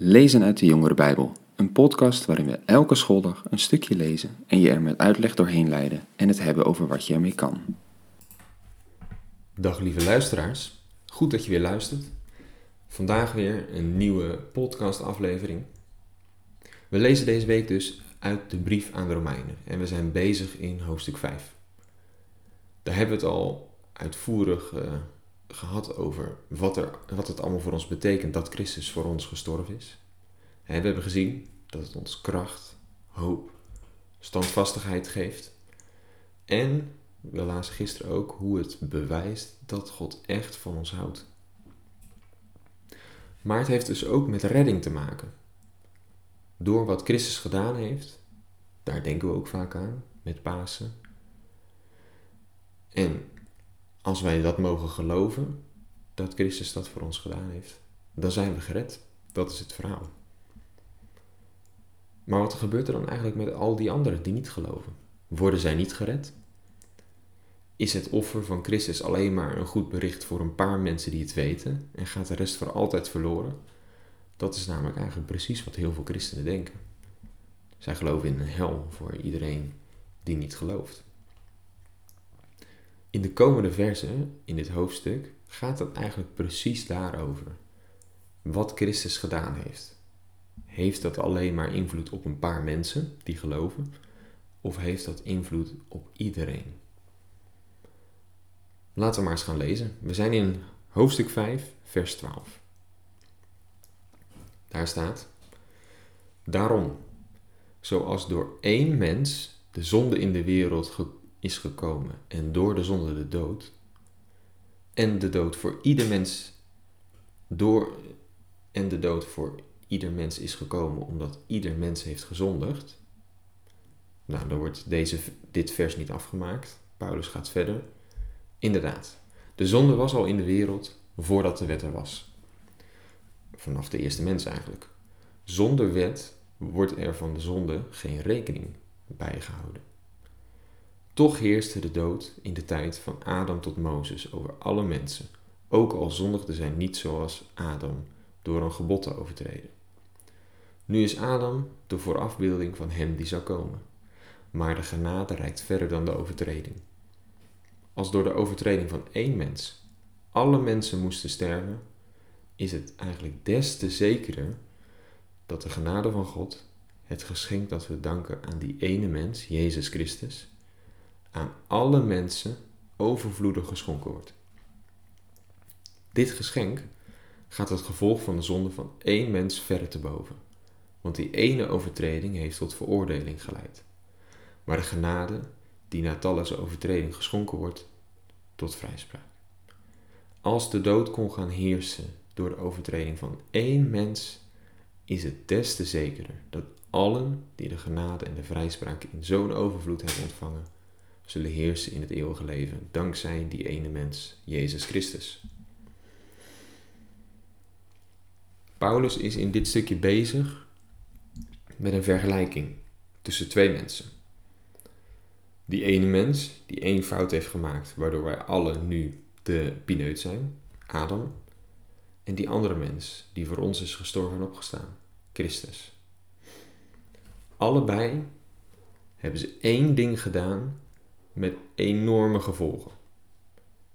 Lezen uit de Jongere Bijbel, een podcast waarin we elke schooldag een stukje lezen en je er met uitleg doorheen leiden en het hebben over wat je ermee kan. Dag lieve luisteraars, goed dat je weer luistert. Vandaag weer een nieuwe podcastaflevering. We lezen deze week dus uit de brief aan de Romeinen en we zijn bezig in hoofdstuk 5. Daar hebben we het al uitvoerig uh, gehad over wat, er, wat het allemaal voor ons betekent dat Christus voor ons gestorven is. we hebben gezien dat het ons kracht, hoop, standvastigheid geeft. En we lazen gisteren ook hoe het bewijst dat God echt van ons houdt. Maar het heeft dus ook met redding te maken. Door wat Christus gedaan heeft, daar denken we ook vaak aan met Pasen. En als wij dat mogen geloven, dat Christus dat voor ons gedaan heeft, dan zijn we gered. Dat is het verhaal. Maar wat gebeurt er dan eigenlijk met al die anderen die niet geloven? Worden zij niet gered? Is het offer van Christus alleen maar een goed bericht voor een paar mensen die het weten en gaat de rest voor altijd verloren? Dat is namelijk eigenlijk precies wat heel veel christenen denken. Zij geloven in een hel voor iedereen die niet gelooft. In de komende versen, in dit hoofdstuk, gaat het eigenlijk precies daarover. Wat Christus gedaan heeft. Heeft dat alleen maar invloed op een paar mensen die geloven? Of heeft dat invloed op iedereen? Laten we maar eens gaan lezen. We zijn in hoofdstuk 5, vers 12. Daar staat: Daarom, zoals door één mens de zonde in de wereld is gekomen en door de zonde de dood. En de dood voor ieder mens door en de dood voor ieder mens is gekomen omdat ieder mens heeft gezondigd. Nou, dan wordt deze, dit vers niet afgemaakt. Paulus gaat verder. Inderdaad, de zonde was al in de wereld voordat de wet er was. Vanaf de eerste mens eigenlijk. Zonder wet wordt er van de zonde geen rekening bijgehouden. Toch heerste de dood in de tijd van Adam tot Mozes over alle mensen, ook al zondigden zij niet zoals Adam door een gebod te overtreden. Nu is Adam de voorafbeelding van hem die zou komen, maar de genade reikt verder dan de overtreding. Als door de overtreding van één mens alle mensen moesten sterven, is het eigenlijk des te zekerder dat de genade van God, het geschenk dat we danken aan die ene mens, Jezus Christus, aan alle mensen overvloedig geschonken wordt. Dit geschenk gaat het gevolg van de zonde van één mens verre te boven, want die ene overtreding heeft tot veroordeling geleid. Maar de genade die na talloze overtreding geschonken wordt, tot vrijspraak. Als de dood kon gaan heersen door de overtreding van één mens, is het des te zekerder dat allen die de genade en de vrijspraak in zo'n overvloed hebben ontvangen, zullen heersen in het eeuwige leven, dankzij die ene mens, Jezus Christus. Paulus is in dit stukje bezig met een vergelijking tussen twee mensen. Die ene mens die één fout heeft gemaakt, waardoor wij allen nu de pineut zijn, Adam. En die andere mens die voor ons is gestorven en opgestaan, Christus. Allebei hebben ze één ding gedaan met enorme gevolgen.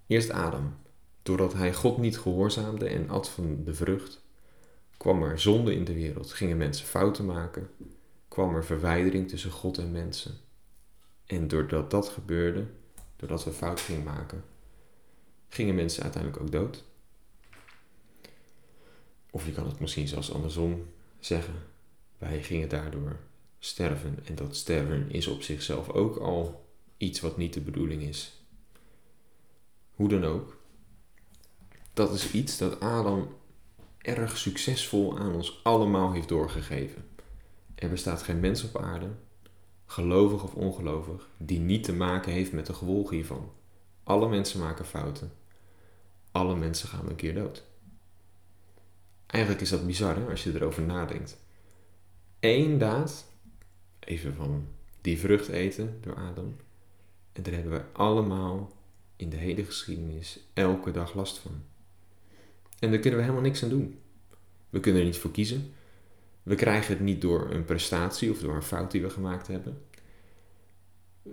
Eerst Adam. Doordat hij God niet gehoorzaamde en at van de vrucht, kwam er zonde in de wereld, gingen mensen fouten maken, kwam er verwijdering tussen God en mensen. En doordat dat gebeurde, doordat we fout gingen maken, gingen mensen uiteindelijk ook dood. Of je kan het misschien zelfs andersom zeggen. Wij gingen daardoor sterven. En dat sterven is op zichzelf ook al iets wat niet de bedoeling is. Hoe dan ook, dat is iets dat Adam erg succesvol aan ons allemaal heeft doorgegeven. Er bestaat geen mens op aarde, gelovig of ongelovig, die niet te maken heeft met de gevolgen hiervan. Alle mensen maken fouten. Alle mensen gaan een keer dood. Eigenlijk is dat bizar hè, als je erover nadenkt. Eén daad, even van die vrucht eten door Adam, en daar hebben we allemaal in de hele geschiedenis elke dag last van. En daar kunnen we helemaal niks aan doen. We kunnen er niet voor kiezen. We krijgen het niet door een prestatie of door een fout die we gemaakt hebben.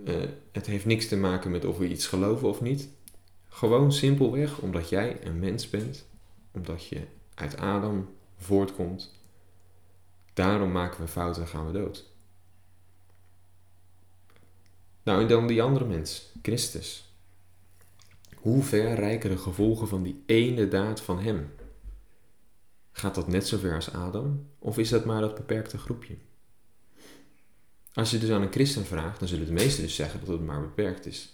Eh, het heeft niks te maken met of we iets geloven of niet. Gewoon simpelweg omdat jij een mens bent, omdat je uit Adam voortkomt. Daarom maken we fouten en gaan we dood. Nou, en dan die andere mens, Christus. Hoe ver reiken de gevolgen van die ene daad van hem? Gaat dat net zo ver als Adam? Of is dat maar dat beperkte groepje? Als je dus aan een christen vraagt, dan zullen de meesten dus zeggen dat het maar beperkt is.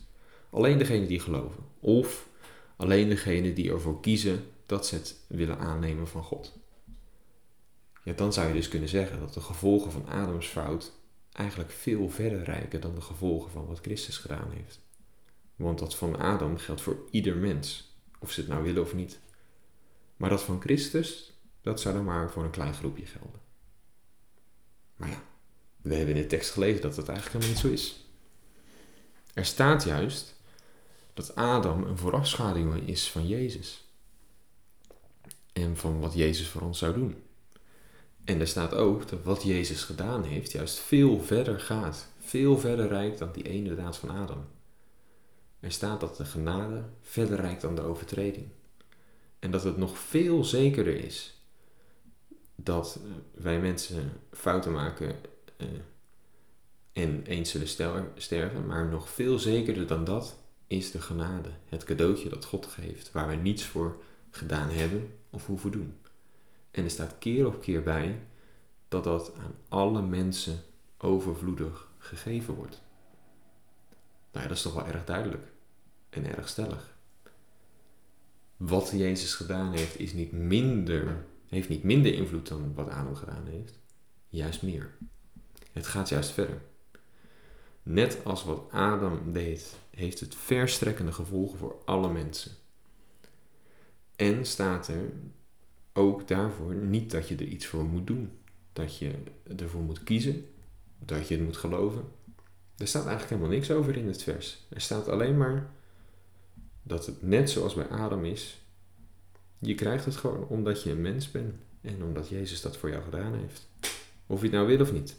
Alleen degenen die geloven. Of alleen degenen die ervoor kiezen dat ze het willen aannemen van God. Ja, dan zou je dus kunnen zeggen dat de gevolgen van Adams fout eigenlijk veel verder reiken dan de gevolgen van wat Christus gedaan heeft. Want dat van Adam geldt voor ieder mens, of ze het nou willen of niet. Maar dat van Christus, dat zou dan maar voor een klein groepje gelden. Maar ja, we hebben in de tekst gelezen dat dat eigenlijk helemaal niet zo is. Er staat juist dat Adam een voorafschaduwing is van Jezus. En van wat Jezus voor ons zou doen. En er staat ook dat wat Jezus gedaan heeft juist veel verder gaat. Veel verder reikt dan die ene daad van Adam. Er staat dat de genade verder reikt dan de overtreding. En dat het nog veel zekerder is dat eh, wij mensen fouten maken uh, en eens zullen sterven, maar nog veel zekerder dan dat is de genade, het cadeautje dat God geeft, waar we niets voor gedaan hebben of hoeven doen. En er staat keer op keer bij dat dat aan alle mensen overvloedig gegeven wordt. Nou ja, dat is toch wel erg duidelijk en erg stellig. Wat Jezus gedaan heeft, is niet minder, heeft niet minder invloed dan wat Adam gedaan heeft, juist meer. Het gaat juist verder. Net als wat Adam deed, heeft het verstrekkende gevolgen voor alle mensen. En staat er ook daarvoor niet dat je er iets voor moet doen. Dat je ervoor moet kiezen, dat je het moet geloven. Er staat eigenlijk helemaal niks over in het vers. Er staat alleen maar dat het net zoals bij Adam is. Je krijgt het gewoon omdat je een mens bent en omdat Jezus dat voor jou gedaan heeft. Of je het nou wil of niet.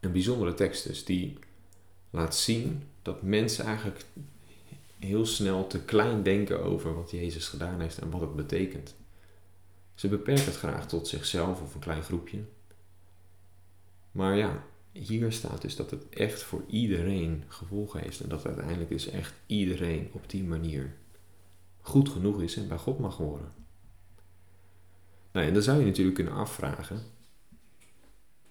Een bijzondere tekst dus, die laat zien dat mensen eigenlijk heel snel te klein denken over wat Jezus gedaan heeft en wat het betekent. Ze beperken het graag tot zichzelf of een klein groepje. Maar ja, hier staat dus dat het echt voor iedereen gevolgen heeft en dat uiteindelijk dus echt iedereen op die manier goed genoeg is en bij God mag horen. Nou, en dan zou je natuurlijk kunnen afvragen,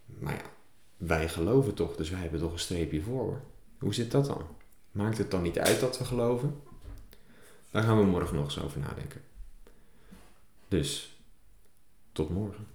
maar ja, wij geloven toch, dus wij hebben toch een streepje voor. Hoe zit dat dan? Maakt het dan niet uit dat we geloven? Daar gaan we morgen nog eens over nadenken. Dus, tot morgen.